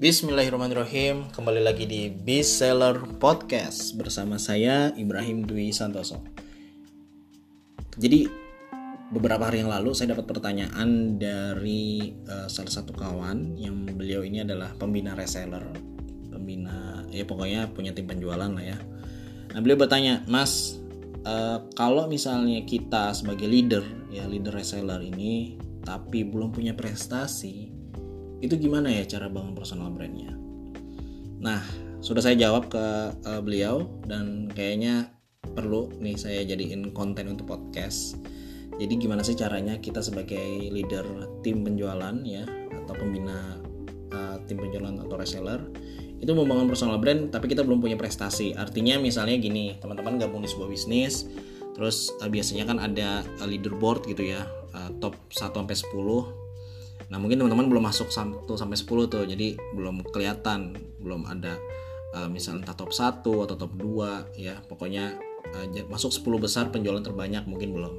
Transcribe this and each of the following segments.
Bismillahirrahmanirrahim. Kembali lagi di Bestseller Podcast Bersama saya Ibrahim Dwi Santoso. Jadi beberapa hari yang lalu saya dapat pertanyaan dari uh, salah satu kawan Yang beliau ini adalah pembina reseller. Pembina, ya pokoknya punya tim penjualan lah ya. Nah beliau bertanya Mas, uh, kalau misalnya kita sebagai leader ya leader reseller ini Tapi belum punya prestasi itu gimana ya cara bangun personal brandnya? Nah sudah saya jawab ke uh, beliau dan kayaknya perlu nih saya jadiin konten untuk podcast. Jadi gimana sih caranya kita sebagai leader tim penjualan ya atau pembina uh, tim penjualan atau reseller itu membangun personal brand tapi kita belum punya prestasi. Artinya misalnya gini teman-teman gabung di sebuah bisnis terus uh, biasanya kan ada leaderboard gitu ya uh, top 1 sampai 10 Nah mungkin teman-teman belum masuk 1 sampai 10 tuh, jadi belum kelihatan, belum ada uh, misalnya entah top 1 atau top 2 ya. Pokoknya uh, masuk 10 besar penjualan terbanyak mungkin belum.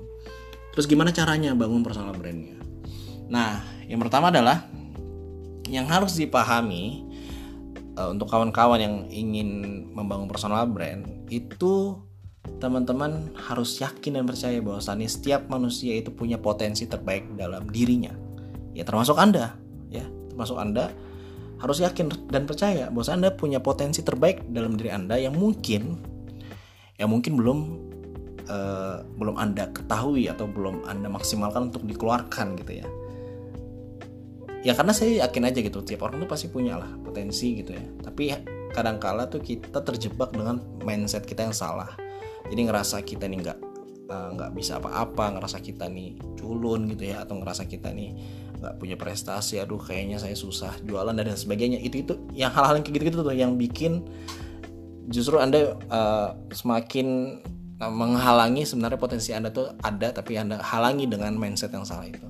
Terus gimana caranya bangun personal brandnya? Nah, yang pertama adalah yang harus dipahami uh, untuk kawan-kawan yang ingin membangun personal brand itu teman-teman harus yakin dan percaya bahwasannya setiap manusia itu punya potensi terbaik dalam dirinya ya termasuk Anda. Ya termasuk Anda harus yakin dan percaya bahwa Anda punya potensi terbaik dalam diri Anda yang mungkin yang mungkin belum uh, belum Anda ketahui atau belum Anda maksimalkan untuk dikeluarkan gitu ya. Ya karena saya yakin aja gitu tiap orang tuh pasti punya lah potensi gitu ya. Tapi kadangkala tuh kita terjebak dengan mindset kita yang salah. Jadi ngerasa kita nih nggak eh, nggak uh, bisa apa-apa ngerasa kita nih culun gitu ya atau ngerasa kita nih nggak punya prestasi aduh kayaknya saya susah jualan dan sebagainya. Itu itu yang hal-hal yang kayak gitu gitu tuh yang bikin justru anda uh, semakin uh, menghalangi sebenarnya potensi anda tuh ada tapi anda halangi dengan mindset yang salah itu.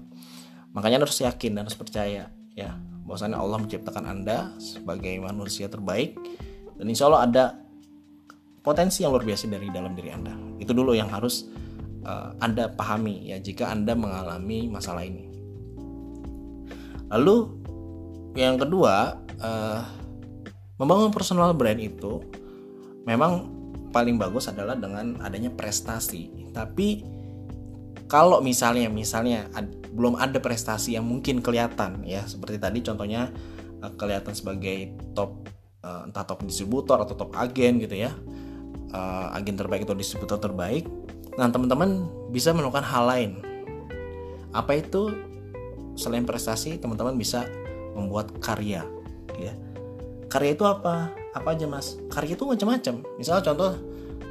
Makanya anda harus yakin dan harus percaya ya bahwasanya Allah menciptakan anda sebagai manusia terbaik dan insya Allah ada potensi yang luar biasa dari dalam diri anda. Itu dulu yang harus uh, anda pahami ya jika anda mengalami masalah ini Lalu yang kedua, uh, membangun personal brand itu memang paling bagus adalah dengan adanya prestasi. Tapi kalau misalnya misalnya ad, belum ada prestasi yang mungkin kelihatan ya seperti tadi contohnya uh, kelihatan sebagai top uh, entah top distributor atau top agen gitu ya. Uh, agen terbaik atau distributor terbaik. Nah, teman-teman bisa melakukan hal lain. Apa itu? Selain prestasi teman-teman bisa membuat karya ya. Karya itu apa? Apa aja mas? Karya itu macam-macam. Misalnya contoh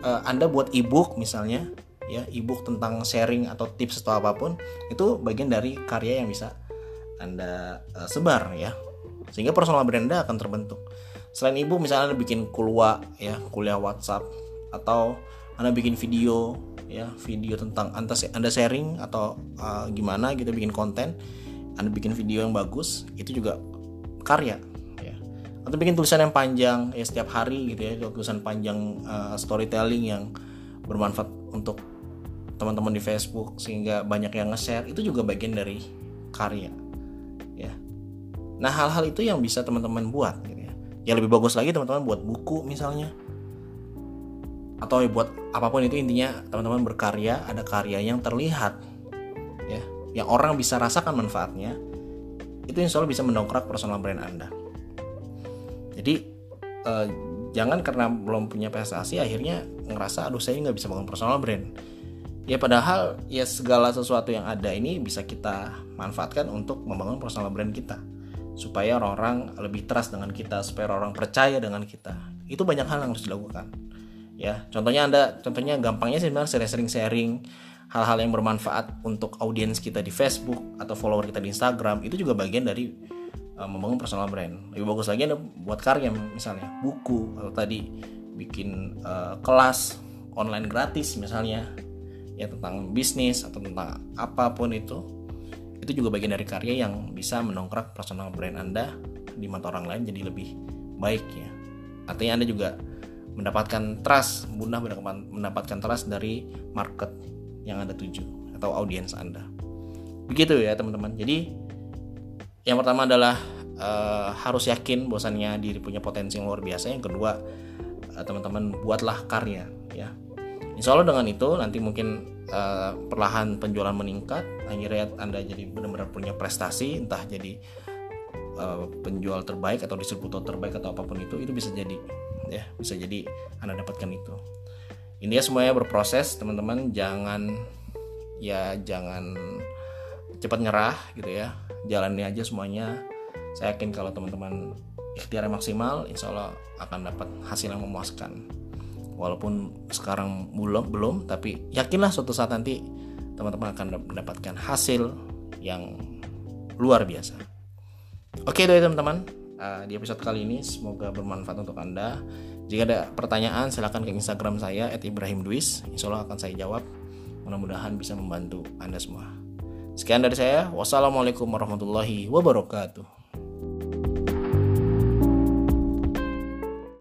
uh, anda buat ebook misalnya ya ebook tentang sharing atau tips atau apa pun itu bagian dari karya yang bisa anda uh, sebar ya. Sehingga personal brand anda akan terbentuk. Selain ebook misalnya anda bikin kuliah ya kuliah WhatsApp atau anda bikin video ya video tentang anda sharing atau uh, gimana gitu bikin konten anda bikin video yang bagus itu juga karya ya. Atau bikin tulisan yang panjang ya setiap hari gitu ya tulisan panjang uh, storytelling yang bermanfaat untuk teman-teman di Facebook sehingga banyak yang nge-share itu juga bagian dari karya ya. Nah hal-hal itu yang bisa teman-teman buat gitu ya. Yang lebih bagus lagi teman-teman buat buku misalnya. Atau buat apa pun itu intinya teman-teman berkarya ada karya yang terlihat ya yang orang bisa rasakan manfaatnya itu insya Allah bisa mendongkrak personal brand Anda. Jadi eh, jangan karena belum punya prestasi akhirnya ngerasa aduh saya nggak bisa bangun personal brand. Ya padahal ya segala sesuatu yang ada ini bisa kita manfaatkan untuk membangun personal brand kita. Supaya orang-orang lebih trust dengan kita supaya orang, percaya dengan kita. Itu banyak hal yang harus dilakukan. Ya contohnya anda contohnya gampangnya sih sebenarnya sering-sering sharing hal-hal yang bermanfaat untuk audiens kita di Facebook atau follower kita di Instagram itu juga bagian dari uh, membangun personal brand. Lebih bagus lagi ada buat karya misalnya buku atau tadi bikin uh, kelas online gratis misalnya ya tentang bisnis atau tentang apa pun itu itu juga bagian dari karya yang bisa mendongkrak personal brand Anda di mata orang lain jadi lebih baik ya. Artinya Anda juga mendapatkan trust, mudah mendapatkan trust dari market yang Anda tuju atau audiens Anda. Begitu ya teman-teman. Jadi yang pertama adalah uh, harus yakin bosannya diri punya potensi yang luar biasa yang kedua uh, teman-teman buatlah karya ya Insya Allah dengan itu nanti mungkin uh, perlahan penjualan meningkat akhirnya anda jadi benar-benar punya prestasi entah jadi uh, penjual terbaik atau distributor terbaik atau apa pun itu itu bisa jadi ya bisa jadi anda dapatkan itu intinya semuanya berproses teman-teman. Jangan ya jangan cepat nyerah gitu ya. Jalani aja semuanya. Saya yakin kalau teman-teman ikhtiar maksimal insya Allah akan dapat hasil yang memuaskan. Walaupun sekarang belum belum tapi yakinlah suatu saat nanti teman-teman akan mendapatkan hasil yang luar biasa. Oke itu teman-teman uh, di episode kali ini semoga bermanfaat untuk anda jika ada pertanyaan silahkan ke instagram saya @ibrahimduis insya Allah akan saya jawab. Mudah-mudahan bisa membantu anda semua. Sekian dari saya. Wassalamualaikum warahmatullahi wabarakatuh